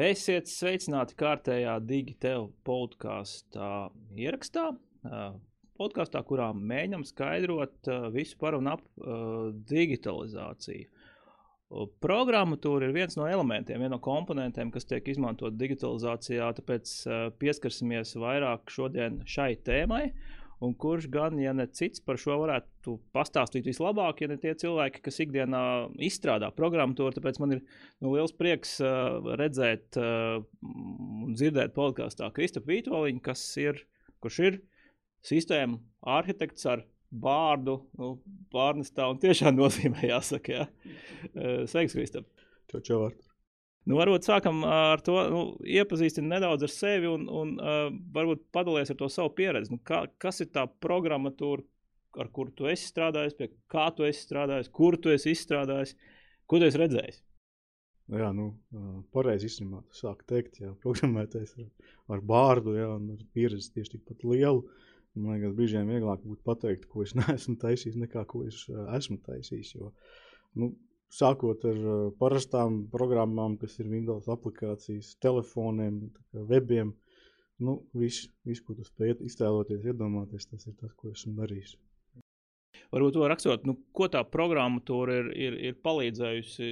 Esiet sveicināti kārtējā Digitēla podkāstā ierakstā. Podkāstā, kurā mēģinām skaidrot visu par un ap digitalizāciju. Programmatūra ir viens no elementiem, viena no komponentiem, kas tiek izmantot digitalizācijā. Tāpēc pieskarsimies vairāk šodien šai tēmai. Uh, un kurš gan, ja ne cits, par šo varētu pastāstīt vislabāk, ja ne tie cilvēki, kas ikdienā izstrādā programmatūru. Tāpēc man ir nu, liels prieks uh, redzēt uh, un dzirdēt podkāstā Kristofru Vītoliņu, kas ir, kurš ir sistēma arhitekts ar vārdu nu, pārnestā un tiešām nozīmē jāsaka. Ja? Uh, sveiks, Kristof! Čau, čau, Artur! Nu, varbūt sākam ar to, nu, iepazīstināt nedaudz ar sevi un, un uh, varbūt padalīties ar to savu pieredzi. Nu, kā, kas ir tā programmatūra, ar kuru tu esi strādājis, pie kā tu esi strādājis, kur tu esi izstrādājis, ko tu esi redzējis? Jā, nu, pareizi izsmeļot. Sāk teikt, jā, programmētais ar, ar bārdu, jā, un ar pieredzi tieši tikpat lielu. Man liekas, brīžiem vieglāk būtu pateikt, ko es neesmu taisījis, nekā ko es esmu taisījis. Jo, nu, sākot ar uh, parastām programmām, kas ir Windows aplikācijas, telefoniem, webiem. Nu, viss, vis, ko tu spēj iztēloties, iedomāties, tas ir tas, ko esmu darījis. Varbūt to rakstot, nu, ko tā programmatūra ir, ir, ir palīdzējusi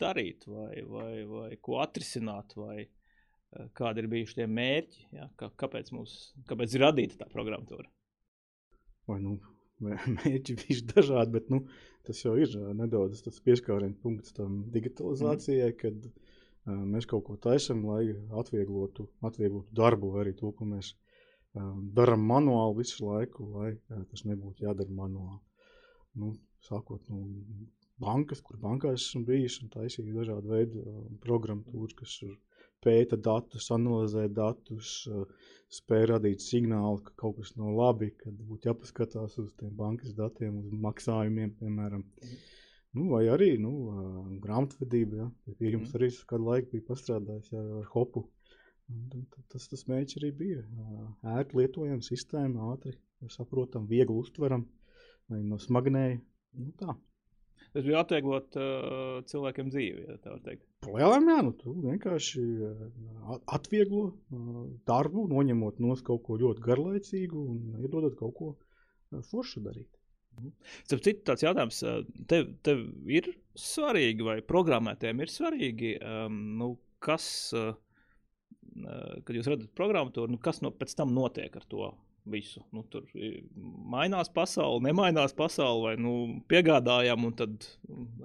darīt, vai, vai, vai ko atrisināt, vai uh, kādi ir bijuši tie mērķi, ja? Kā, kāpēc, mums, kāpēc ir radīta tā programmatūra? Vai, nu, mērķi bijuši dažādi, bet nu, tas jau ir nedaudz tas pieskārienu punkts tam digitalizācijai, mm. kad uh, mēs kaut ko taisam, lai atvieglotu, atvieglotu darbu, arī to, ko mēs uh, darām manuāli visu laiku, lai uh, tas nebūtu jādara manuāli. Nu, sākot no bankas, kur bankā esmu bijis un taisīju dažādu veidu uh, programmatūru, kas ir pēta datus, analizē datus, spēj radīt signālu, ka kaut kas nav labi, kad būtu jāpaskatās uz tiem bankas datiem, uz maksājumiem, piemēram. Nu, vai arī nu, grāmatvedība. Ja? Ja jums arī kādu laiku bija pastrādājis ja, ar hopu. Tas, tas mērķis arī bija. Ērti lietojama sistēma, ātri saprotam, viegli uztveram, lai no smagnēja. Nu, tā. Tas bija atvieglot uh, cilvēkiem dzīvi, ja tā var teikt. Lielām jā, nu, tu vienkārši atvieglo uh, darbu, noņemot no kaut ko ļoti garlaicīgu un iedodot kaut ko uh, foršu darīt. Mhm. Starp citu, tāds jautājums, tev, tev ir svarīgi, vai programmētājiem ir svarīgi, um, nu, kas, uh, kad jūs redzat programmatūru, nu, kas no, pēc tam notiek ar to visu. Nu, tur mainās pasaule, nemainās pasaule, vai nu, piegādājam un tad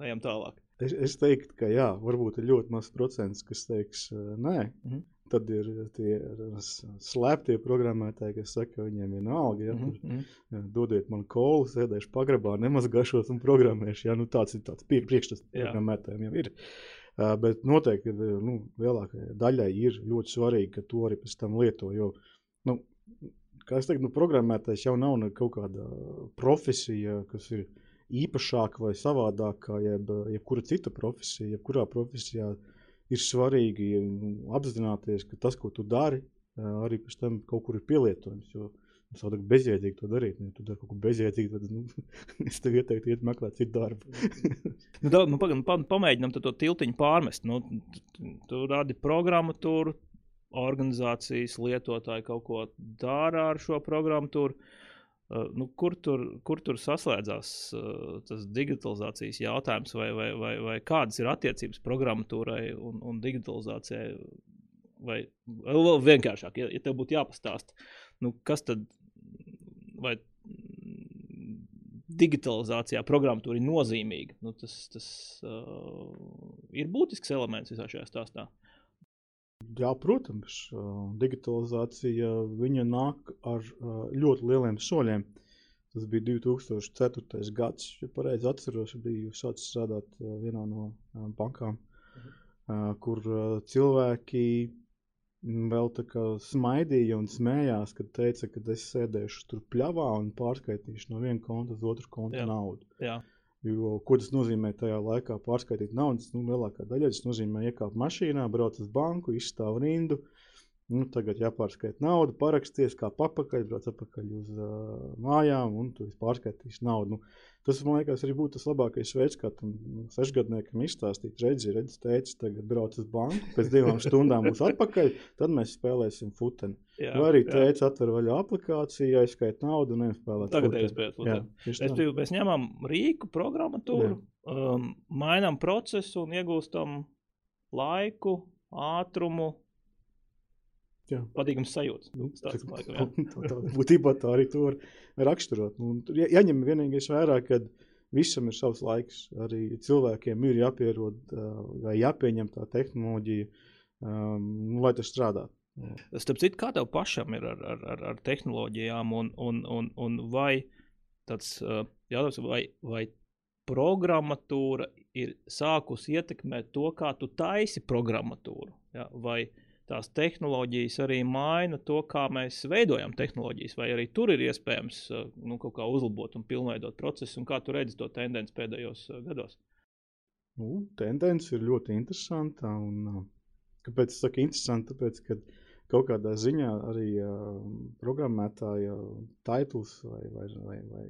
ejam tālāk. Es, es teiktu, ka jā, varbūt ir ļoti mazs procents, kas teiks, nē. Mm -hmm. Tad ir tie slēptie programmētāji, kas saka, ka viņiem ir nauda. Ja, mm -hmm. Jā, dodiet man kolu, sēdēšu pagrabā, nemazgāšos un programmēšu. Ja, nu, tāds ir tāds priekšstats programmētājiem jau ir. Uh, bet noteikti nu, lielākajai daļai ir ļoti svarīgi, ka to arī pēc tam lieto. Jo, nu, kā es teiktu, nu, programmētājs jau nav kaut kāda profesija, kas ir īpašāka vai savādāka, jeb jebkura cita profesija. Jebkurā profesijā ir svarīgi nu, apzināties, ka tas, ko tu dari, arī pēc tam kaut kur ir pielietojams. Jo, Tas ir bezjēdzīgi to darīt. Ja tu dari kaut ko bezjēdzīgu, tad nu, es tev ieteiktu, iet meklēt citu darbu. nu, da, nu, pagaidām, pa, pamēģinām to tiltiņu pārmest. Nu, tu rādi programmatūru, organizācijas lietotāji kaut ko dara ar šo programmatūru. Uh, nu, kur, tur, kur tur saslēdzās uh, tas digitalizācijas jautājums, vai, vai, vai, vai kādas ir attiecības programmatūrai un, un digitalizācijai? Vai vēl vienkāršāk, ja, ja tev būtu jāpastāsta, nu, kas tad vai digitalizācijā programmatūra ir nozīmīga. Nu, tas tas uh, ir būtisks elements visā šajā stāstā. Jā, protams, digitalizācija nāk ar ļoti lieliem soļiem. Tas bija 2004. gads, ja pareizi atceros, biju sācis strādāt vienā no bankām, mhm. kur cilvēki vēl tā kā smaidīja un smējās, kad teica, ka es sēdēšu tur pļavā un pārskaitīšu no viena konta uz otru kontu Jā. naudu. Jā. Jo, ko tas nozīmē tajā laikā pārskaitīt naudas? Nu, lielākā daļa tas nozīmē iekāpt mašīnā, braukt uz banku, izstāv rindu, Nu, tagad jāpārskaita nauda, paraksties, kā papakaļ, brauc atpakaļ uz uh, mājām, un tu pārskaitīsi naudu. Nu, tas, man liekas, arī būtu tas labākais veids, kā tam nu, sešgadniekam izstāstīt, redzi, redzi, teicis, tagad brauc uz banku, pēc divām stundām būs atpakaļ, tad mēs spēlēsim futeni. Jā, Vai arī teicis, atver vaļā aplikāciju, aizskait naudu un spēlēt. Tagad futeni. es spēlēju futeni. Mēs, ņemam rīku, programmatūru, um, mainām procesu un iegūstam laiku, ātrumu, patīkams sajūta. Nu, tāds, laikam, tā, tā, būtībā tā arī var raksturot. Nu, jā, jāņem vienīgais vērā, ka visam ir savs laiks. Arī cilvēkiem ir jāpierod vai jāpieņem tā tehnoloģija, um, lai tas strādātu. Starp citu, kā tev pašam ir ar, ar, ar, ar tehnoloģijām, un, un, un, un vai tāds jautājums, vai, vai programmatūra ir sākusi ietekmēt to, kā tu taisi programmatūru? Ja? Vai, uh, tās tehnoloģijas arī maina to, kā mēs veidojam tehnoloģijas, vai arī tur ir iespējams uh, nu, kaut kā uzlabot un pilnveidot procesu, un kā tu redzi to tendenci pēdējos uh, gados? Nu, tendence ir ļoti interesanta. Un, uh, kāpēc es saku interesanti? Tāpēc, ka kaut kādā ziņā arī uh, programmētāja titls vai, vai, vai, vai,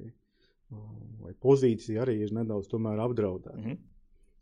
vai pozīcija arī ir nedaudz apdraudēta. Mm -hmm.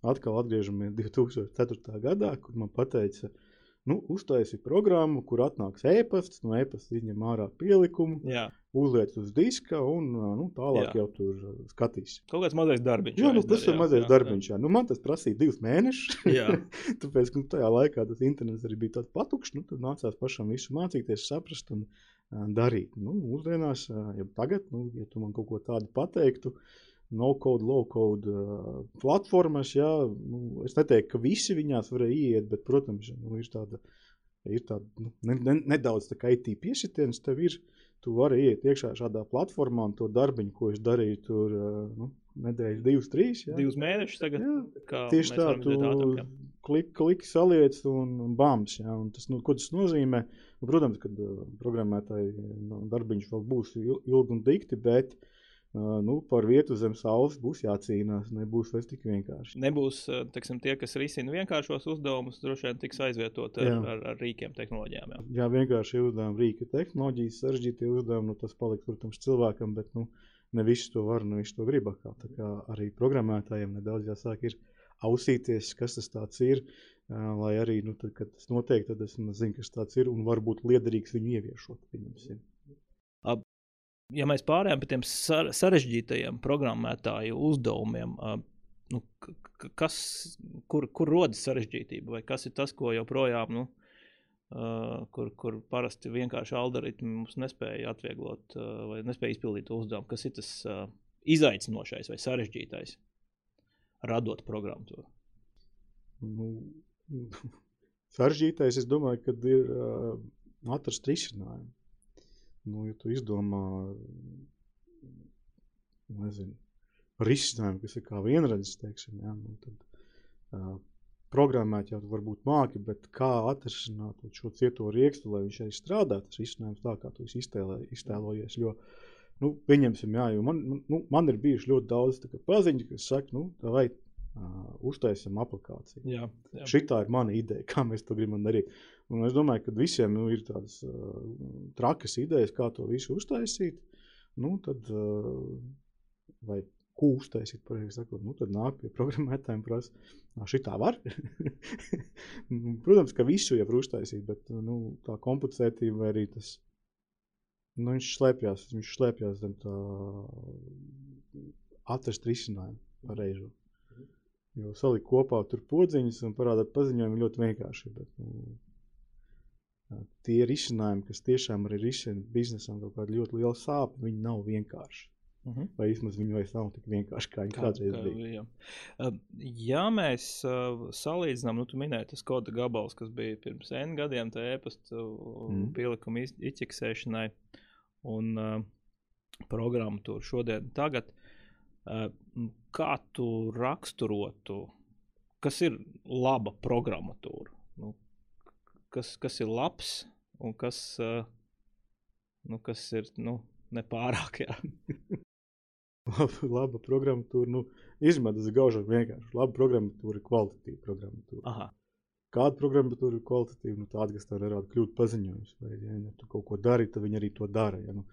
Atkal atgriežamies 2004. gadā, kur man teica, ka Nu, uztaisi programmu, kur atnāks e-pasts, no e-pasta izņem ārā pielikumu, Jā. uzliec uz diska un nu, tālāk jā. jau tur skatīs. Kaut kāds mazais darbiņš. Jā, nu, tas ir mazais jā, darbiņš. Jā. Jā. Nu, man tas prasīja divus mēnešus. Tāpēc, ka nu, tajā laikā tas internets arī bija tāds patukšs, nu, tad nācās pašam visu mācīties, saprast un uh, darīt. Nu, mūsdienās, uh, ja tagad, nu, ja tu man kaut ko tādu pateiktu, uh, no-code, low-code uh, platformas. Jā, nu, es neteiktu, ka visi viņās varēja iet, bet, protams, nu, ir tāda, ir tāda nu, ne, ne, nedaudz tā kā IT piesitiens tev ir. Tu vari iet iekšā šādā platformā un to darbiņu, ko es darīju tur uh, nu, nedēļas, divas, trīs. Jā. Divus mēnešus tagad. Jā, tieši tā, tu kliki, kliki saliec un, un bams. Jā, un tas, nu, ko tas nozīmē? Nu, protams, ka uh, programmētāji nu, darbiņš vēl būs ilgi un dikti, bet uh, nu, par vietu zem saules būs jācīnās. Nebūs vairs tik vienkārši. Nebūs teksim, tie, kas risina vienkāršos uzdevumus, droši vien tiks aizvietot ar, jā. ar, ar rīkiem, tehnoloģijām. Jā, jā vienkārši uzdevumi, rīka tehnoloģijas, sarežģītie uzdevumi, nu, tas paliks, protams, cilvēkam, bet nu, ne visi to var, ne visi to grib. Tā kā arī programmētājiem nedaudz jāsāk ir ausīties, kas tas ir. Lai arī, nu, tad, kad tas notiek, tad es zinu, kas tas ir un varbūt liederīgs viņu ieviešot. Viņam, ja mēs pārējām pie tiem sarežģītajiem programmētāju uzdevumiem, nu, kas, kur, kur rodas sarežģītība, vai kas ir tas, ko joprojām, nu, kur, kur parasti vienkārši algoritmi mums nespēja atvieglot vai nespēja izpildīt uzdevumu, kas ir tas izaicinošais vai sarežģītais, radot programmatūru? Nu, sarežģītais, es domāju, ka ir atrast risinājumu. Nu, ja tu izdomā nezinu, risinājumu, kas ir kā vienredzes, teiksim, ja, nu, tad uh, programmēt jau varbūt māki, bet kā atrisināt šo cieto riekstu, lai viņš arī strādā, tas risinājums tā, kā tu iztēlē, iztēlojies. Jo, nu, pieņemsim, jā, jo man, nu, man ir bijuši ļoti daudz paziņu, kas saka, nu, vai uh, uztaisam aplikāciju. Jā, jā. Šitā ir mana ideja, kā mēs to gribam darīt. Un es domāju, ka visiem nu, ir tādas uh, trakas idejas, kā to visu uztaisīt. Nu, tad, uh, vai ko uztaisīt, pareizi sakot, nu, tad nāk pie programmētājiem prasa, šī tā var. Protams, ka visu jau var uztaisīt, bet nu, tā komplicētība arī tas, nu, viņš slēpjas, viņš slēpjas zem tā atrast risinājumu pareizo. Jo salikt kopā tur podziņas un parādīt paziņojumu ļoti vienkārši. Bet, nu, tie risinājumi, kas tiešām arī risina biznesam kaut kādu ļoti lielu sāpju, viņi nav vienkārši. Uh mhm. -huh. Vai vismaz viņi vairs nav tik vienkārši, kā viņi kādreiz bija. Jā. Ja mēs uh, salīdzinām, nu, tu minēji tas koda gabals, kas bija pirms N gadiem, tā e-pasta mm. pielikuma izķeksēšanai un uh, programmatūru šodien. Tagad kā tu raksturotu, kas ir laba programmatūra? Nu, kas, kas ir labs un kas, nu, kas ir nu, nepārāk? laba, laba programmatūra, nu, izmētas gaužam vienkārši. Laba programmatūra ir kvalitatīva programmatūra. Aha. kāda programmatūra ir kvalitatīva, nu, tāda, kas tev nerāda kļūt paziņojums. Vai, ja, ja tu kaut ko dari, tad viņi arī to dara. Ja, nu,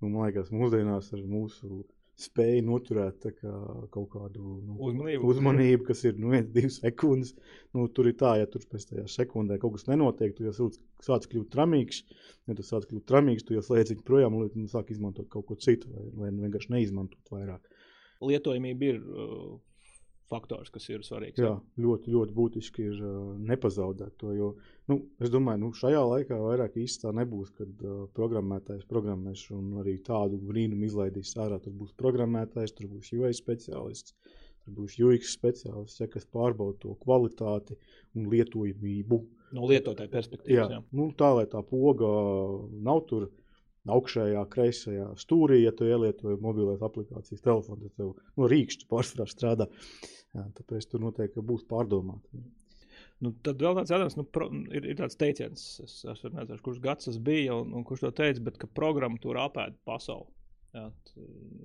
nu, man liekas, mūsdienās ar mūsu spēju noturēt kā, kaut kādu nu, uzmanību. uzmanību, kas ir nu, viens, divas sekundes. Nu, tur ir tā, ja tur pēc tajā sekundē kaut kas nenotiek, tu jau sāc, sāc kļūt tramīgs. Ja tu sāc kļūt tramīgs, tu jau slēdz viņu projām un sāk izmantot kaut ko citu, vai, vai vienkārši neizmantot vairāk. Lietojamība ir uh, faktors, kas ir svarīgs. Jā, ļoti, ļoti būtiski ir uh, nepazaudēt to. Jo, nu, es domāju, nu, šajā laikā vairāk īstenībā nebūs, kad uh, programmētājs programmēs un arī tādu brīnumu izlaidīs ārā. Tur būs programmētājs, tur būs UI speciālists, tur būs UX speciālists, ja, kas pārbauda to kvalitāti un lietojamību. No lietotāja perspektīvas. Jā, jā. Nu, tā lai tā poga nav tur augšējā, kreisajā stūrī, ja tu ielietoji mobilās aplikācijas telefonu, tad tev nu, rīkšķi pārsvarā strādā. Jā, tāpēc tur noteikti būs pārdomāti. Nu, tad vēl tāds jautājums, nu, pro, ir, ir tāds teiciens, es, es nezinu, kurš gads tas bija un, un kurš to teica, bet ka programmatūra apēda pasauli. Jā,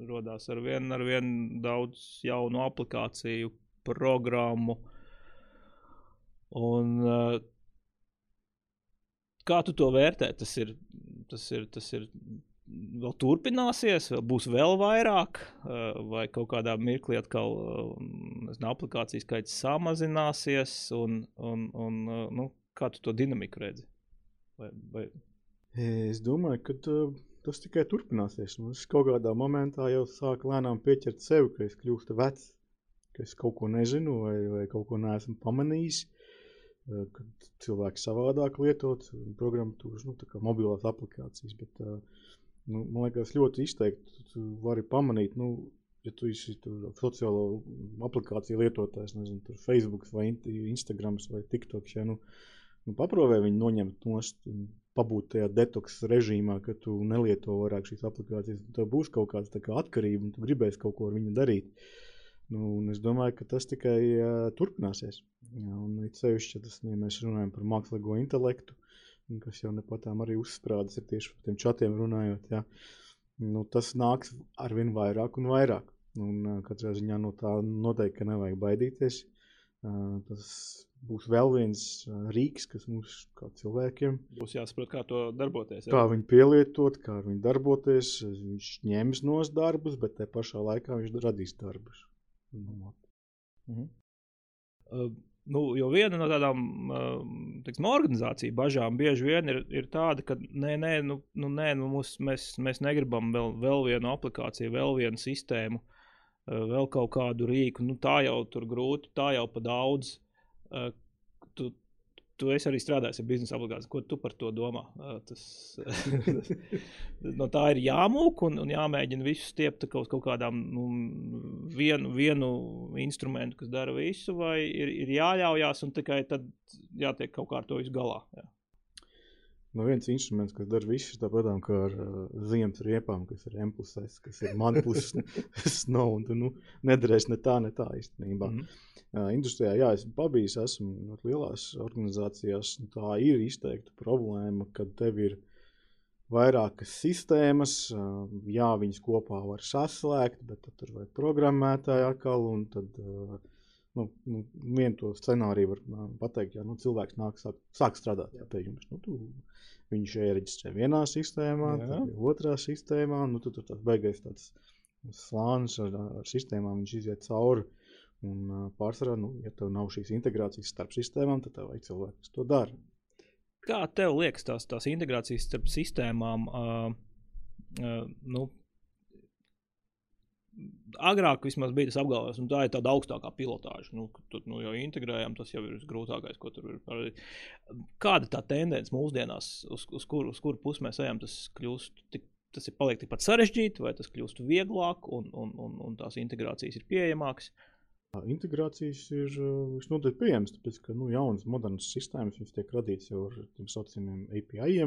rodās ar vienu, ar vienu daudz jaunu aplikāciju, programmu. Un, kā tu to vērtē? Tas ir tas ir, tas ir vēl turpināsies, vēl būs vēl vairāk, vai kaut kādā mirklī atkal nezinu, aplikācijas skaits samazināsies. Un, un, un, nu, kā tu to dinamiku redzi? Vai, vai... Es domāju, ka tas tikai turpināsies. Nu, es kaut kādā momentā jau sāku lēnām pieķert sevi, ka es kļūstu vecs, ka es kaut ko nezinu vai, vai kaut ko neesmu pamanījis. Uh, kad cilvēki savādāk lietot programmatūras, nu, tā kā mobilās aplikācijas. Bet, nu, man liekas, ļoti izteikti tu vari pamanīt, nu, ja tu esi sociālo aplikāciju lietotājs, nezinu, tur Facebook vai Instagram vai TikTok, ja, nu, nu, paprovē viņu noņemt nost pabūt tajā detoks režīmā, ka tu nelieto vairāk šīs aplikācijas, tad būs kaut kāda kā atkarība un tu gribēsi kaut ko ar viņu darīt. Nu, es domāju, ka tas tikai uh, turpināsies. Jā, un it sevišķi, tas, ja mēs runājam par mākslīgo intelektu, kas jau nepatām arī uzsprādas ir tieši par tiem čatiem runājot, jā, nu, tas nāks arvien vairāk un vairāk. Un katrā ziņā no tā noteikti nevajag baidīties. Tas būs vēl viens rīks, kas mums kā cilvēkiem būs jāsaprot, kā to darboties. Jā. Kā viņu pielietot, kā viņu darboties. Viņš ņems nos darbus, bet te pašā laikā viņš radīs darbus. Nu, mhm. Uh, nu, jo viena no tādām uh, teiksim, organizāciju bažām bieži vien ir, ir tāda, ka nē, nē, nu, nu, nē nu, mūs, mēs, mēs negribam vēl, vēl vienu aplikāciju, vēl vienu sistēmu, uh, vēl kaut kādu rīku. Nu, tā jau tur grūti, tā jau pa daudz. Tu, esi arī strādājis ar biznesa aplikāciju. Ko tu par to domā? Tas, no tā ir jāmūk un, un jāmēģina visu stiept kaut, kaut kādām nu, vienu, vienu instrumentu, kas dara visu, vai ir, ir jāļaujās un tikai tad jātiek kaut kā ar to visu galā. Jā. Nu, viens instruments, kas dara visu tāpat kā ar uh, ziemas riepām, kas ir impulsēs, kas ir manpuses, tas nav, un tu nu, nedarēsi ne tā, ne tā īstenībā. Mm -hmm. uh, industrijā, jā, esmu pabijis, esmu ļoti lielās organizācijās, un tā ir izteikta problēma, kad tev ir vairākas sistēmas, uh, jā, viņas kopā var saslēgt, bet tad tur vajag programmētāju atkal, un tad, uh, nu, nu, vienu to scenāriju var pateikt, ja nu, cilvēks nāk, sāk, sāk strādāt jā, jums. Nu, tu, Viņš iereģistrē vienā sistēmā, otrā sistēmā. Nu, tad tur tas beigās tāds slānis ar, ar sistēmām, viņš iziet cauri. Un pārsvarā, nu, ja tev nav šīs integrācijas starp sistēmām, tad tev vajag cilvēku, kas to dara. Kā tev liekas, tās, tās integrācijas starp sistēmām, uh, uh, nu, agrāk vismaz bija tas apgalvojums, un tā ir tāda augstākā pilotāža. Nu, tur nu, jau integrējām, tas jau ir grūtākais, ko tur ir parādīt. Kāda tā tendence mūsdienās, uz, uz kuru kur pusi mēs ejam, tas kļūst tik. Tas ir paliek tikpat sarežģīti, vai tas kļūst vieglāk, un, un, un, un tās integrācijas ir pieejamākas. Uh, Integrācijas ir visnotaļ pieejamas, tāpēc, ka nu, jaunas, modernas sistēmas tiek radītas jau ar tādiem saucamiem API.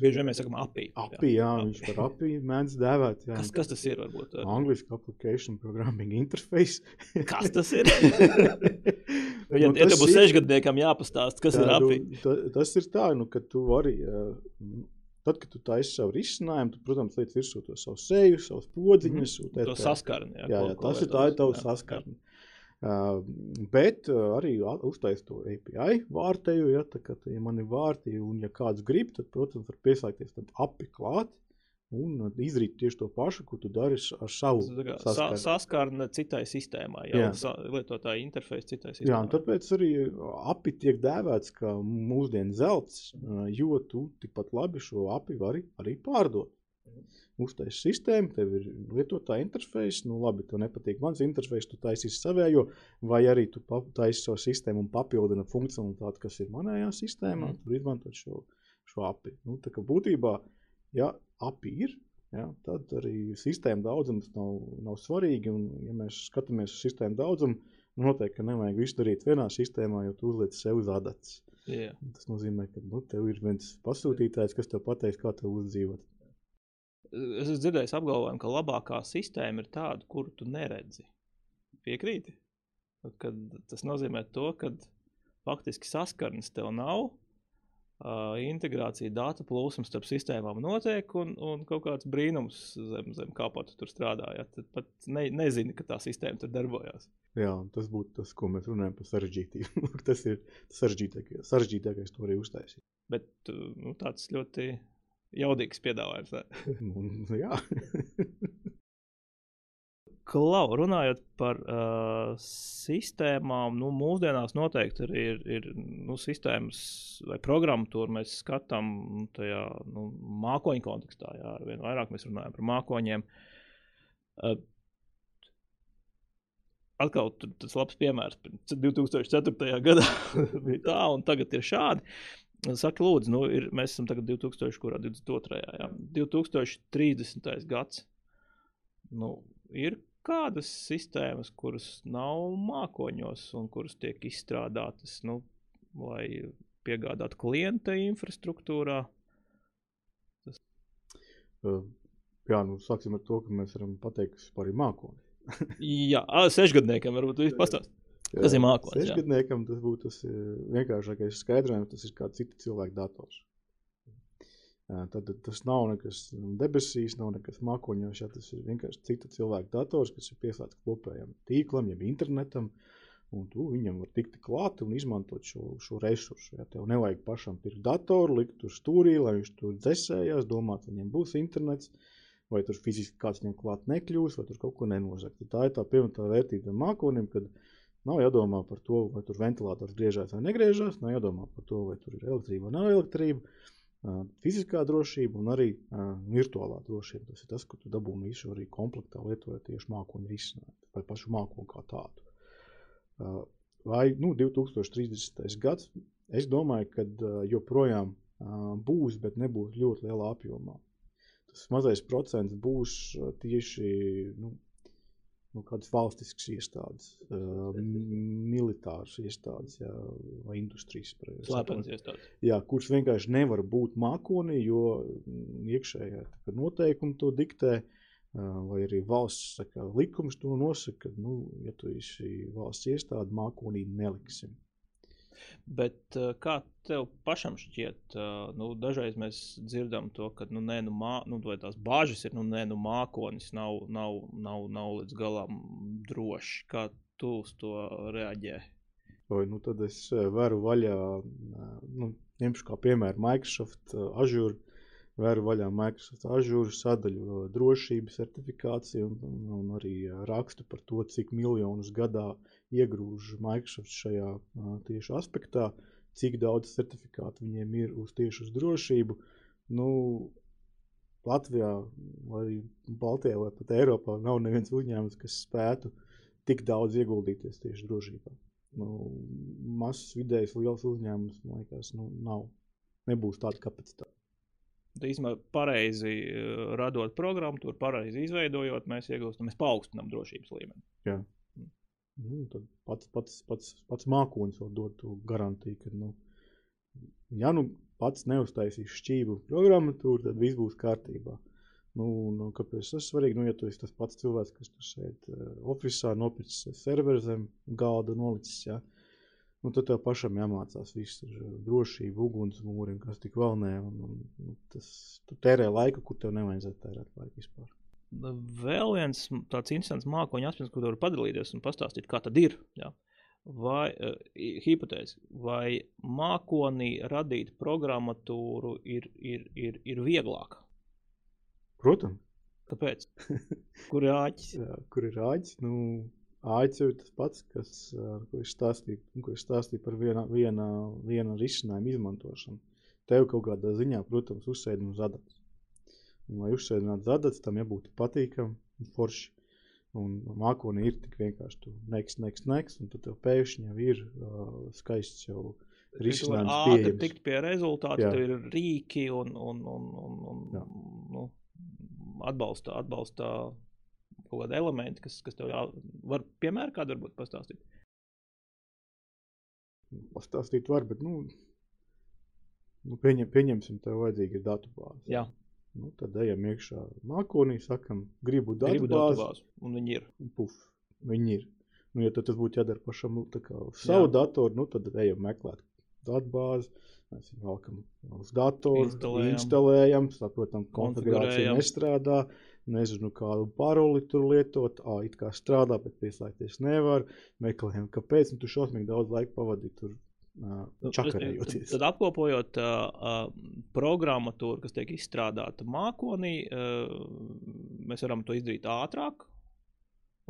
Bieži vien mēs sakām API. API, jā, jā viņš par API mēdz dēvēt. Jā. Kas, kas tas ir? Varbūt? Angliski Application Programming Interface. kas tas ir? ja nu, ja tev būs sešgadniekam jāpastāst, kas jā, ir API. Nu, ta, tas ir tā, nu, ka tu vari. Tad, kad tu taisi savu risinājumu, tu, protams, liec virsū to savu seju, savus podziņus. Mm -hmm. To saskarni. Jā, jā, jā tas ir tā, ir tavs saskarni. Bet arī uztaisīt to API vārtēju. Ja, tā, ka, ja man ir vārti, un ja kāds grib, tad, protams, var pieslēgties tam api klāt. Un izdarīt tieši to pašu, ko tu dari ar savu saskarni. Saskarne citai sistēmai, jau jā. lietotāja interfeisu citai sistēmai. Jā, tāpēc arī api tiek dēvēts kā mūsdienu zelts, jo tu tikpat labi šo api vari arī pārdot uztaisīt sistēmu, tev ir lietotāja interfejs, nu labi, tev nepatīk mans interfejs, tu taisīsi savējo, vai arī tu taisīsi savu sistēmu un papildina funkcionalitāti, kas ir manējā sistēmā, mm. tur izmantot šo, šo API. Nu, tā kā būtībā, ja API ir, ja, tad arī sistēma daudzums nav, nav svarīgi, un ja mēs skatāmies uz sistēmu daudzumu, noteikti, nevajag visu darīt vienā sistēmā, jo tu uzliec sev uz adatas. Yeah. Tas nozīmē, ka nu, tev ir viens pasūtītājs, kas tev pateiks, kā tev uzdzīvot. Es esmu dzirdējis apgalvojumu, ka labākā sistēma ir tāda, kuru tu neredzi. Piekrīti? Kad tas nozīmē to, ka faktiski saskarnes tev nav, uh, integrācija datu plūsmas starp sistēmām notiek, un, un kaut kāds brīnums zem, zem kāpata tur strādā. Ja? Tad pat ne, nezini, ka tā sistēma tur darbojas. Jā, tas būtu tas, ko mēs runājam par sarežģītību. tas ir sarežģītākais, sarežģītākais to arī uztaisīt. Bet nu, tāds ļoti jaudīgs piedāvājums. Nu, jā. Klau, runājot par uh, sistēmām, nu, mūsdienās noteikti ir, ir, ir nu, sistēmas vai programmatūra. Mēs skatām nu, tajā nu, mākoņu kontekstā. Jā, ar vien vairāk mēs runājam par mākoņiem. Uh, atkal tas labs piemērs. 2004. gadā bija tā, un tagad ir šādi. Saka, lūdzu, nu, ir, mēs esam tagad 2022. Jā, 2030. gads. Nu, ir kādas sistēmas, kuras nav mākoņos un kuras tiek izstrādātas, nu, lai piegādātu klienta infrastruktūrā? Tas... Jā, nu, sāksim ar to, ka mēs varam pateikt, kas ir mākoni. jā, sešgadniekam varbūt jūs pastāstīt. Tas ir mākslinieks. Sešgadniekam tas būtu tas vienkāršākais skaidrojums, tas ir kā cita cilvēka dators. Tad tas nav nekas debesīs, nav nekas mākoņos. Ja, tas ir vienkārši cita cilvēka dators, kas ir pieslēgts kopējam tīklam, jeb internetam. Un tu viņam var tikt klāt un izmantot šo, šo resursu. Ja tev nevajag pašam pirkt datoru, likt tur stūrī, lai viņš tur dzēsējās, domāt, viņam būs internets, vai tur fiziski kāds viņam klāt nekļūs, vai tur kaut ko nenozagt. Tā ir tā pievienotā vērtība mākonim, kad Nav jādomā par to, vai tur ventilators griežās vai negriežās. Nav jādomā par to, vai tur ir elektrība vai nav elektrība. Fiziskā drošība un arī virtuālā drošība. Tas ir tas, ko tu dabūji visu arī komplektā, lietojot tieši mākoņu risinājumu vai pašu mākoņu kā tādu. Vai nu, 2030. gads, es domāju, ka joprojām būs, bet nebūs ļoti lielā apjomā. Tas mazais procents būs tieši nu, nu, kādas valstiskas iestādes, uh, militāras iestādes jā, vai industrijas iestādes. Jā, kuras vienkārši nevar būt mākonī, jo iekšējā noteikumi to diktē. Uh, vai arī valsts saka, likums to nosaka, ka, nu, ja tu esi valsts iestāde, mākonī neliksim. Bet uh, kā tev pašam šķiet, uh, nu, dažreiz mēs dzirdam to, ka nu, nē, nu, mā, nu, tās bāžas ir, nu, nē, nu, mākonis nav, nav, nav, nav līdz galam drošs. Kā tu uz to reaģē? Vai, nu, tad es varu vaļā, nu, ņemšu kā piemēru Microsoft Azure. Vēru vaļā Microsoft Azure sadaļu drošības certifikāciju un, un, arī rakstu par to, cik miljonus gadā iegrūž Microsoft šajā tieši aspektā. Cik daudz certifikātu viņiem ir uz tieši uz drošību. Nu, Latvijā vai Baltijā vai pat Eiropā nav neviens uzņēmums, kas spētu tik daudz ieguldīties tieši drošībā. Nu, mazs, vidējs, liels uzņēmums, man liekas, nu, nav. Nebūs tāda kapacitāte. Īsumā, pareizi radot programmu, tur pareizi izveidojot, mēs iegūstam, mēs paaugstinām drošības līmeni. Jā. Nu, tad pats, pats, pats, pats mākslinieks var dot to garantiju, ka, nu, ja nu pats neuztaisīs šķību programmatūru, tad viss būs kārtībā. Nu, nu, kāpēc tas ir svarīgi? Nu, ja tu esi tas pats cilvēks, kas tur sēž uh, oficiālā, nopircis serveru zem galda, nolicis, ja, nu, tad tev pašam jāmācās viss ar drošību, ugunsmūriem, kas tik vēl nē. Un, un, un tas, tu tērē laiku, kur tev nevajadzētu tērēt laiku vispār. Vēl viens tāds interesants mākoņu aspekts, ko var padalīties un pastāstīt, kā tad ir. Ja? Vai uh, hipotēze, vai mākonī radīt programmatūru ir, ir, ir, ir vieglāk? Protams. Kāpēc? Kur ir āķis? Jā, kur ir āķis? Nu, āķis ir tas pats, kas, ko es stāstīju, ko es stāstīju par viena, viena, viena risinājumu izmantošanu. Tev kaut kādā ziņā, protams, uzsēdināt zadats. Un, lai uzsēdinātu zadats, tam jābūt patīkam un forši. Un mākonī ir tik vienkārši tu neks, neks, neks, un tad pēkšņi jau ir uh, skaists jau risinājums ātri pieejams. tikt pie rezultātu, Jā. tev ir rīki un, un, un, un, un Jā. nu, atbalsta, atbalsta kaut kādi elementi, kas, kas tev jā, var piemēram kādu varbūt pastāstīt. Pastāstīt var, bet, nu, nu pieņem, pieņemsim, tev vajadzīga ir datu bāze. Jā, Nu, tad ejam iekšā mākonī, sakam, gribu datu bāzi. un viņi ir. un Puf, viņi ir. Nu, ja tas būtu jādara pašam nu, kā savu Jā. datoru, nu, tad ejam meklēt datubāzi. Mēs viņu valkam uz datoru, Instalējam. instalējam, saprotam, konfigurācija nestrādā. Nezinu, kādu paroli tur lietot. Ā, it kā strādā, bet pieslēgties nevar. Meklējam, kāpēc. Un tu šausmīgi daudz laika pavadīji tur Nu, čakarējoties. Tad, apkopojot programmatūru, kas tiek izstrādāta mākonī, uh, mēs varam to izdarīt ātrāk,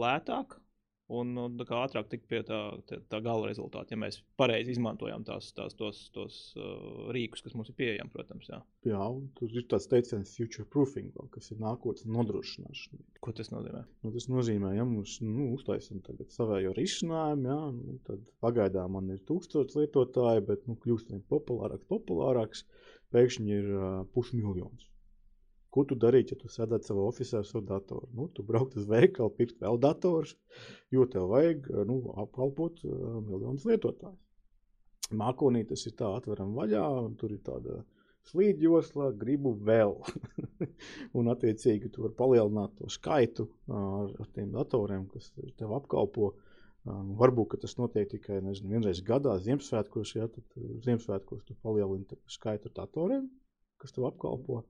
lētāk. Un nu, tā kā ātrāk tikt pie tā, tā, tā gala rezultāta, ja mēs pareizi izmantojam tās, tās, tos, tos uh, rīkus, kas mums ir pieejami, protams. Jā. Jā, tur ir tāds teiciens, future proofing, kas ir nākotnes nodrošināšana. Ko tas nozīmē? Nu, tas nozīmē, ja mums nu, uztaisām savējo risinājumu, ja, nu, tad pagaidām man ir tūkstoši lietotāji, bet nu, kļūst vien populārāks, populārāks, pēkšņi ir uh, pusmiljons. Ko tu darītu, ja tu sēdētu savā oficiālā ar savu datoru? Nu, tu brauktu uz veikalu, pirkt vēl datorus, jo tev vajag nu, apkalpot uh, miljonus lietotāju. Mākonī tas ir tā, atveram vaļā, un tur ir tāda slīdjosla, gribu vēl. un, attiecīgi, tu vari palielināt to skaitu ar, ar tiem datoriem, kas tev apkalpo. Uh, varbūt ka tas notiek tikai nezinu, vienreiz gadā, Ziemassvētkos. Ja, tad uh, Ziemassvētkos tu palielini skaitu datoriem, kas tev apkalpo.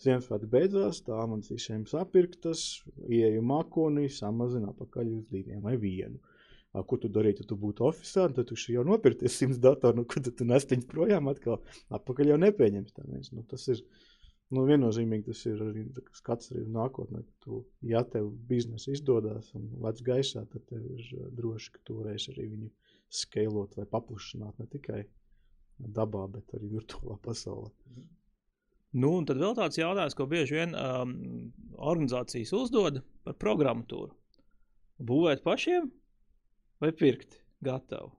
Ziemassvētki beidzās, tā man visiem sapirktas, ieeju mākonī, samazina apakaļ uz diviem vai vienu. Ā, Ko tu darītu, ja tu būtu oficiāls, tad tu jau nopirkties simts datoru, nu, kur tu nes viņus projām atkal atpakaļ jau nepieņems. Nu, tas ir nu, viennozīmīgi, tas ir arī skats arī nākotnē. Tu, ja tev biznesa izdodas un lec gaisā, tad tev ir ā, droši, ka tu varēsi arī viņu skalot vai paplašināt ne tikai dabā, bet arī virtuālā pasaulē. Nu, un tad vēl tāds jautājums, ko bieži vien um, organizācijas uzdod par programmatūru. Būvēt pašiem vai pirkt gatavu?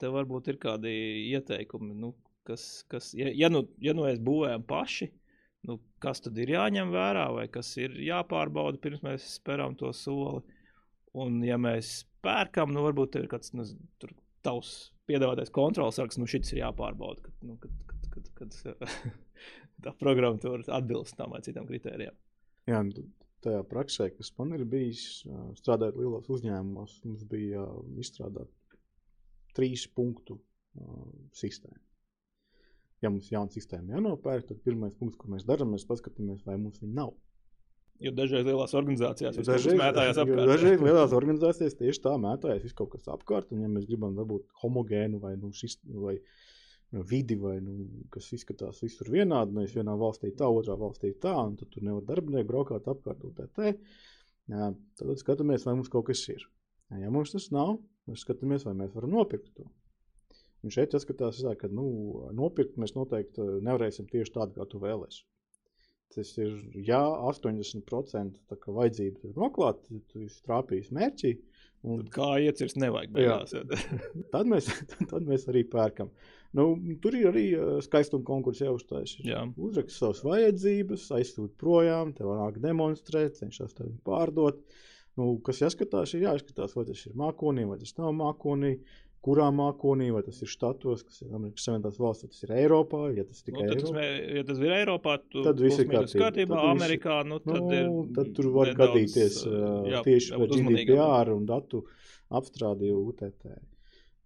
Tev varbūt ir kādi ieteikumi, nu, kas, kas ja, ja, nu, ja nu mēs būvējam paši, nu, kas tad ir jāņem vērā vai kas ir jāpārbauda pirms mēs spēram to soli. Un, ja mēs pērkam, nu, varbūt ir kāds nu, tavs piedāvātais kontrols sargs, nu, šis ir jāpārbauda, kad, nu, kad, kad, kad, kad tā programmatūra atbilst tam vai citam kritērijam. Jā, tad tajā praksē, kas man ir bijis, strādājot lielos uzņēmumos, mums bija izstrādāta trīs punktu sistēma. Ja mums ir jauna sistēma jānopērk, tad pirmais punkts, ko mēs darām, mēs paskatāmies, vai mums viņa nav. Jo dažreiz lielās organizācijās kas Dažreiz, mētājās jo apkārt. dažreiz lielās organizācijās tieši tā mētājas viss kaut kas apkārt, un ja mēs gribam dabūt homogēnu vai, nu, šis, vai nu, vidi, vai, nu, kas izskatās visur vienādi, nevis vienā valstī tā, otrā valstī tā, un tad tur nevar darbinieki braukāt apkārt un tā te. Jā, tad skatāmies, vai mums kaut kas ir. Ja mums tas nav, mēs skatāmies, vai mēs varam nopirkt to. Un šeit jāskatās, tā, ka nu, nopirkt mēs noteikti nevarēsim tieši tādu, kā tu vēlēsies. Tas ir, ja 80% tā kā vajadzības ir noklāta, tu esi trāpījis mērķī. Un Tad kā iecirst, nevajag beigās. tad, mēs, tad mēs arī pērkam. Nu, tur ir arī uh, skaistuma konkurss jāuzstājas. Jā. Uzrakst savas vajadzības, aizsūta projām, tev nāk demonstrēt, cenšas tevi pārdot. Nu, kas jāskatās, ir jāskatās, vai tas ir mākonī, vai tas nav mākonī, kurā mākonī, vai tas ir štatos, kas ir Amerikas Savienotās valsts, vai tas ir Eiropā, ja tas Nu, tad, tas, Eiropā. ja tas ir Eiropā, tu, Tad viss ir kārtībā. kārtībā. Tad Amerikā nu, tad, Nu, ir, tad tur var nedaudz, gadīties jā, tieši uzmanīgam. GDPR un datu apstrādi UTT.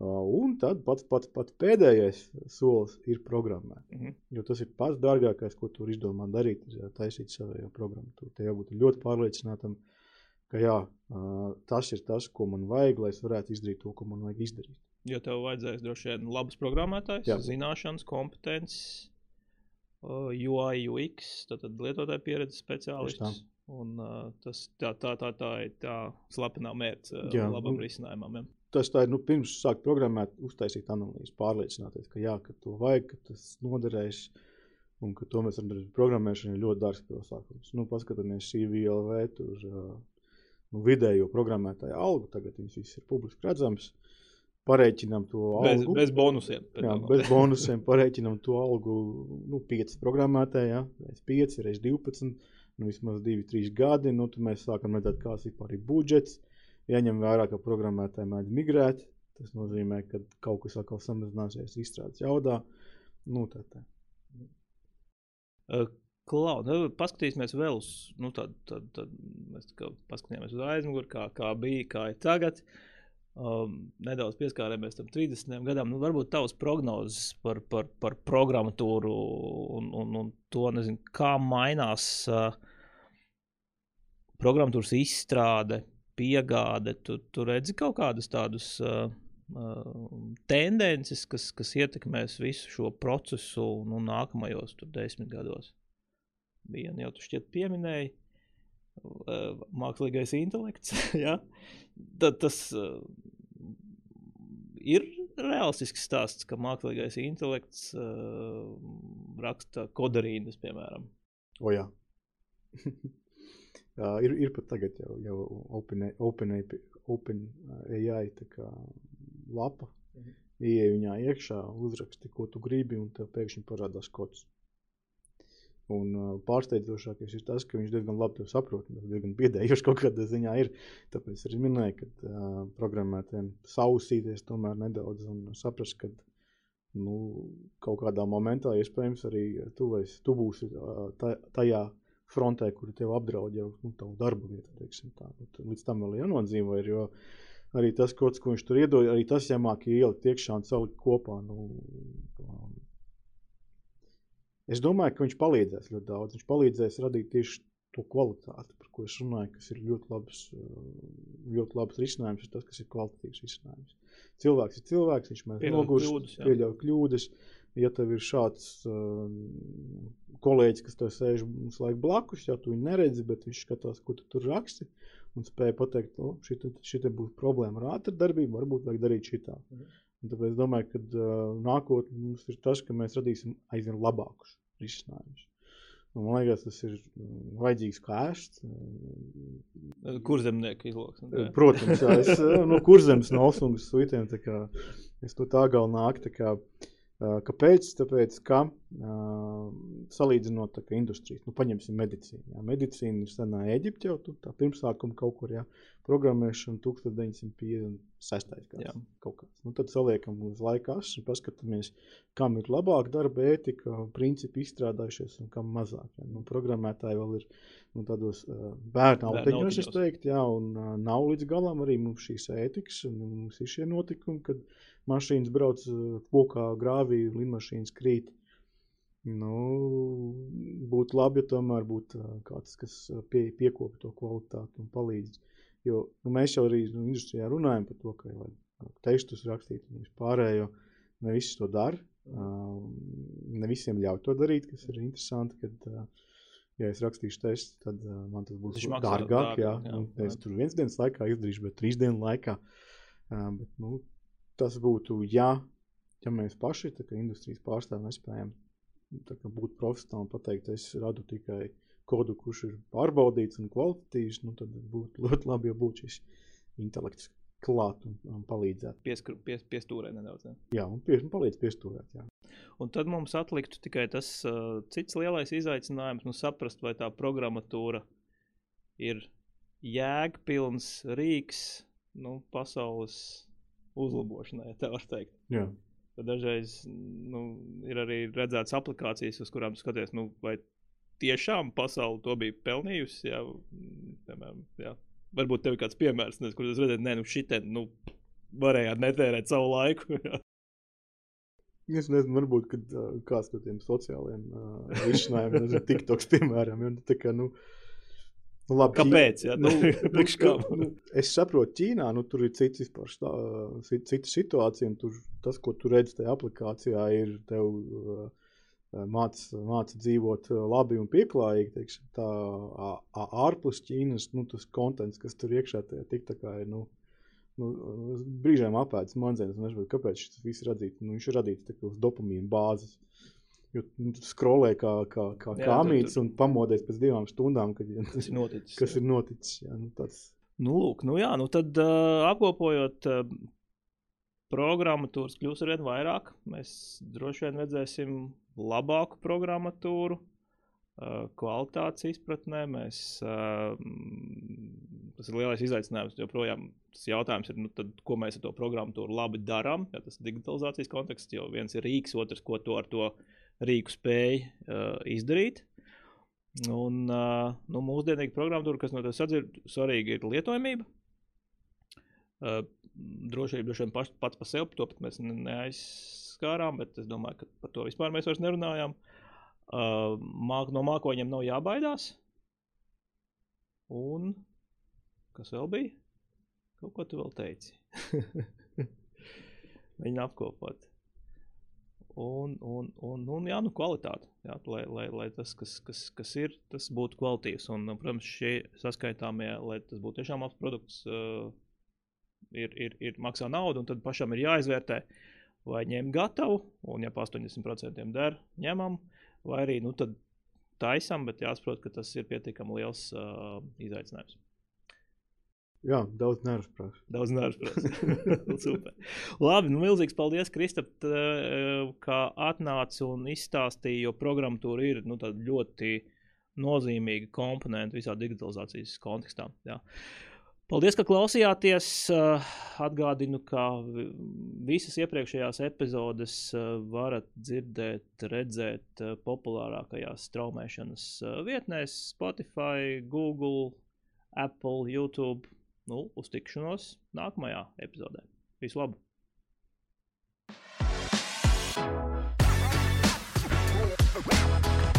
Un tad pats, pats, pats pēdējais solis ir programmēt. Mm -hmm. Jo tas ir pats dārgākais, ko tu izdomā darīt, ir taisīt savu programmu. Tu te jābūt ļoti pārliecinātam, ka jā, tas ir tas, ko man vajag, lai es varētu izdarīt to, ko man vajag izdarīt. Jo tev vajadzēs droši vien labs programmētājs, Jā. zināšanas, kompetences, uh, UI, UX, tātad lietotāja pieredzes speciālists. Un, uh, tas tā, tā, tā, tā ir tā slepenā mērķa uh, Jā, labam un- risinājumam. Ja. Tas tā ir nu, pirms sākt programmēt, uztaisīt analīzi, pārliecināties, ka, jā, ka to vajag, ka tas noderēs. Un ka to mēs varam darīt. Programmēšana ir ļoti dārgs pasākums. Nu, paskatāmies, CVLV, tur uh, nu, vidējo programmētāju algu. Tagad viņas visas ir publiski redzamas. Parēķinām to Bez, algu. bez bonusiem. Jā, bez bonusiem parēķinām to algu. Nu, 5 programmētāji, ja? reiz 5, reiz 12, nu, vismaz 2, 3 gadi. Nu, tad mēs sākam redzēt, kāds ir budžets. Jaņem vērā, ka programmētāji mēdz migrēt. Tas nozīmē, ka kaut kas atkal samazināsies izstrādes jaudā. Nu, tā, tā. Uh, Klau, nu, paskatīsimies vēl uz, nu, tad, tad, tad mēs tā kā paskatījāmies uz aizmuguri, kā, kā bija, kā ir tagad. Um, nedaudz pieskārāmies tam 30 gadam. Nu, varbūt tavs prognozes par, par, par programmatūru un, un, un to, nezinu, kā mainās uh, programmatūras izstrāde, piegāde. Tu, tu redzi kaut kādus tādus uh, uh, tendences, kas, kas ietekmēs visu šo procesu nu, nākamajos tur, desmit gados. Vienu jau tu šķiet pieminēji, uh, mākslīgais intelekts. ja? Tad tas ir realistisks stāsts, ka mākslīgais intelekts uh, raksta kodarīnas, piemēram. O, jā. jā, ir, ir pat tagad jau, jau OpenAI open, open kā lapa. Mhm. Ieej viņā iekšā, uzraksti, ko tu gribi, un tev pēkšņi parādās kods. Un uh, pārsteidzošākais ir tas, ka viņš diezgan labi to saprot. Tas diezgan biedējoši kaut kādā ziņā ir. Tāpēc arī minēju, ka uh, programmētājiem sausīties tomēr nedaudz un saprast, ka nu, kaut kādā momentā iespējams arī tu, esi, tu būsi uh, ta- tajā frontē, kur tev apdraud jau nu, tavu darbu vietu. teiksim Tā. Tad Līdz tam vēl jānodzīvo. Ir, jo arī tas, kods, ko viņš tur iedod, arī tas jāmāk ielikt iekšā un salikt kopā. Nu, Es domāju, ka viņš palīdzēs ļoti daudz. Viņš palīdzēs radīt tieši to kvalitāti, par ko es runāju, kas ir ļoti labs, uh, ļoti labs risinājums. Ir tas, kas ir kvalitatīvs risinājums. Cilvēks ir cilvēks, viņš mēdz Pieļaut nogurst, pieļauj kļūdas. Ja tev ir šāds uh, kolēģis, kas tev sēž visu laiku blakus, jau tu viņu neredzi, bet viņš skatās, ko tu tur raksti. Un spēja pateikt, ka šī būs problēma ar ātru darbību, varbūt vajag darīt šitā. Mhm. Un tāpēc es domāju, ka uh, nākotnē mums ir tas, ka mēs radīsim aizvien labākus risinājumus. Man liekas, tas ir vajadzīgs kā ēst. Kur zemnieku izloksne? Protams, jā, es no kurzemes no Olsungas suitiem, tā kā es to tā galā nāku. Kāpēc? Tāpēc, ka uh, salīdzinot kā industrijas, nu paņemsim medicīnu. Jā. Medicīna ir senā Eģipte jau, tā pirmsākuma kaut kur, jā. Programmēšana 1956. gads. Kaut kāds. Nu, tad saliekam uz laika asu un paskatāmies, kam ir labāk darba ētika, principi izstrādājušies un kam mazāk. Jā. Nu, programmētāji vēl ir nu, tādos uh, bērnu autiņos, es teiktu, jā, un uh, nav līdz galam arī mums šīs ētikas, un mums ir šie notikumi, kad mašīnas brauc uh, kokā, grāvī, lidmašīnas krīt. Nu, būtu labi, ja tomēr būtu kāds, kas pie, piekopja to kvalitāti un palīdz. Jo nu, mēs jau arī nu, industrijā runājam par to, ka vajag tekstus rakstīt un vispārējo. Ne visi to dara. Ne visiem ļauj to darīt, kas ir interesanti. Kad, ja es rakstīšu testu, tad man tas būs dārgāk. Jā, jā. jā. Es tur viens dienas laikā izdarīšu, bet trīs dienu laikā. Bet, nu, tas būtu, ja, ja mēs paši, tā kā industrijas pārstāvji, nespējam būt profesionāli un pateikt, es radu tikai kodu, kurš ir pārbaudīts un kvalitatīvs, nu, tad būtu ļoti labi, ja būtu šis intelekts klāt un, un palīdzētu. Pieskru, pies, piestūrē nedaudz. Ja. Jā, un pie, palīdz piestūrēt. Jā. Un tad mums atliktu tikai tas uh, cits lielais izaicinājums, nu, saprast, vai tā programmatūra ir jēgpilns rīks nu, pasaules uzlabošanai, ja tā var teikt. Jā. Tad dažreiz nu, ir arī redzētas aplikācijas, uz kurām skaties, nu, vai tiešām pasaule to bija pelnījusi. Jā, piemēram, jā. Varbūt tev ir kāds piemērs, nezinu, kur jūs redzat, nē, nu, šitien, nu, varējāt netērēt savu laiku. Es nezinu, varbūt kad, uh, kāds no tiem sociālajiem uh, risinājumiem, nezinu, TikToks, piemēram, jo, nu, tā kā, nu, nu, labi, Kāpēc? Jā, nu, nu, kā? nu, es saprotu, Ķīnā nu, tur ir cits vispār, stā, ci- cita situācija, tur, tas, ko tu redzi tajā aplikācijā, ir tev uh, māca māc dzīvot uh, labi un pieklājīgi. Teiksim, tā, ārpus Ķīnas nu, tas konteksts, kas tur iekšā tajā TikTokā ir. Nu, Nu, brīžiem es saprotu, kāpēc šis viss ir radīts. Nu, viņš ir radīts tā kā uz dopamīna bāzes. Jo nu, skrolē kā, kā, kā Jā, kāmītis tur- un pamodies pēc divām stundām, kad Tas ir noticis. kas ir noticis. Jā, nu, tāds, Nu, lūk, nu jā, nu tad uh, apkopojot, uh, programmatūras kļūs ar vien vairāk. Mēs droši vien redzēsim labāku programmatūru, uh, kvalitātes izpratnē. Mēs, uh, tas ir lielais izaicinājums. Joprojām tas jautājums ir, nu, tad, ko mēs ar to programmatūru labi darām. Ja tas ir digitalizācijas konteksts, jo viens ir rīks, otrs, ko to ar to rīku spēj uh, izdarīt. Un, uh, nu, mūsdienīga programmatūra, kas no tā sadzird, svarīga ir lietojamība. Uh, drošība droši vien paš, pats par sevi, to pat mēs ne- neaizskārām, bet es domāju, ka par to vispār mēs vairs nerunājām. Uh, māk, no mākoņiem nav jābaidās. Un kas vēl bija? Kaut ko tu vēl teici. Mēģināt apkopot. Un, un, un, un jā, nu, kvalitāte. Jā, lai, lai, lai tas, kas, kas, kas ir, tas būtu kvalitīvs. Un, protams, šie saskaitāmie, lai tas būtu tiešām labs produkts, uh, ir, ir, ir maksā naudu. Tad pašam ir jāizvērtē, vai ņemt gatavu, un ja pa 80% der, ņemam, vai arī nu, taisam, bet jāsaprot, ka tas ir pietiekami liels uh, izaicinājums. Jā, daudz nervu prasa. Daudz nervu prasa. Labi, nu milzīgs paldies, Kristap, t- ka atnāci un izstāstīji, jo programmatūra ir nu, ļoti nozīmīga komponente visā digitalizācijas kontekstā. Jā. Paldies, ka klausījāties. Eh, Atgādinu, ka vi- visas iepriekšējās epizodes eh, varat dzirdēt, redzēt eh, populārākajās straumēšanas eh, vietnēs, Spotify, Google, Apple, YouTube. Nu, uz tikšanos nākamajā epizodē. Visu labu! Wow.